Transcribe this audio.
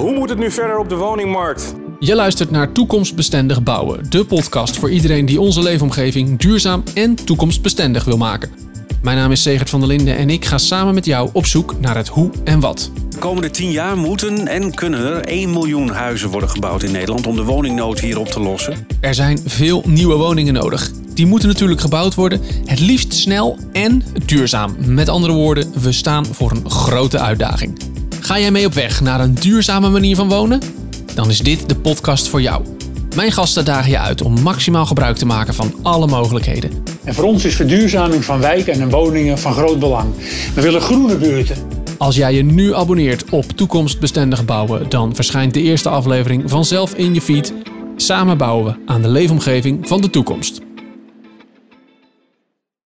Hoe moet het nu verder op de woningmarkt? Je luistert naar Toekomstbestendig Bouwen, de podcast voor iedereen die onze leefomgeving duurzaam en toekomstbestendig wil maken. Mijn naam is Segert van der Linden en ik ga samen met jou op zoek naar het hoe en wat. De komende 10 jaar moeten en kunnen er 1 miljoen huizen worden gebouwd in Nederland om de woningnood hier op te lossen. Er zijn veel nieuwe woningen nodig. Die moeten natuurlijk gebouwd worden, het liefst snel en duurzaam. Met andere woorden, we staan voor een grote uitdaging. Ga jij mee op weg naar een duurzame manier van wonen? Dan is dit de podcast voor jou. Mijn gasten dagen je uit om maximaal gebruik te maken van alle mogelijkheden. En voor ons is verduurzaming van wijken en woningen van groot belang. We willen groene buurten. Als jij je nu abonneert op Toekomstbestendig Bouwen, dan verschijnt de eerste aflevering vanzelf in je feed. Samen bouwen we aan de leefomgeving van de toekomst.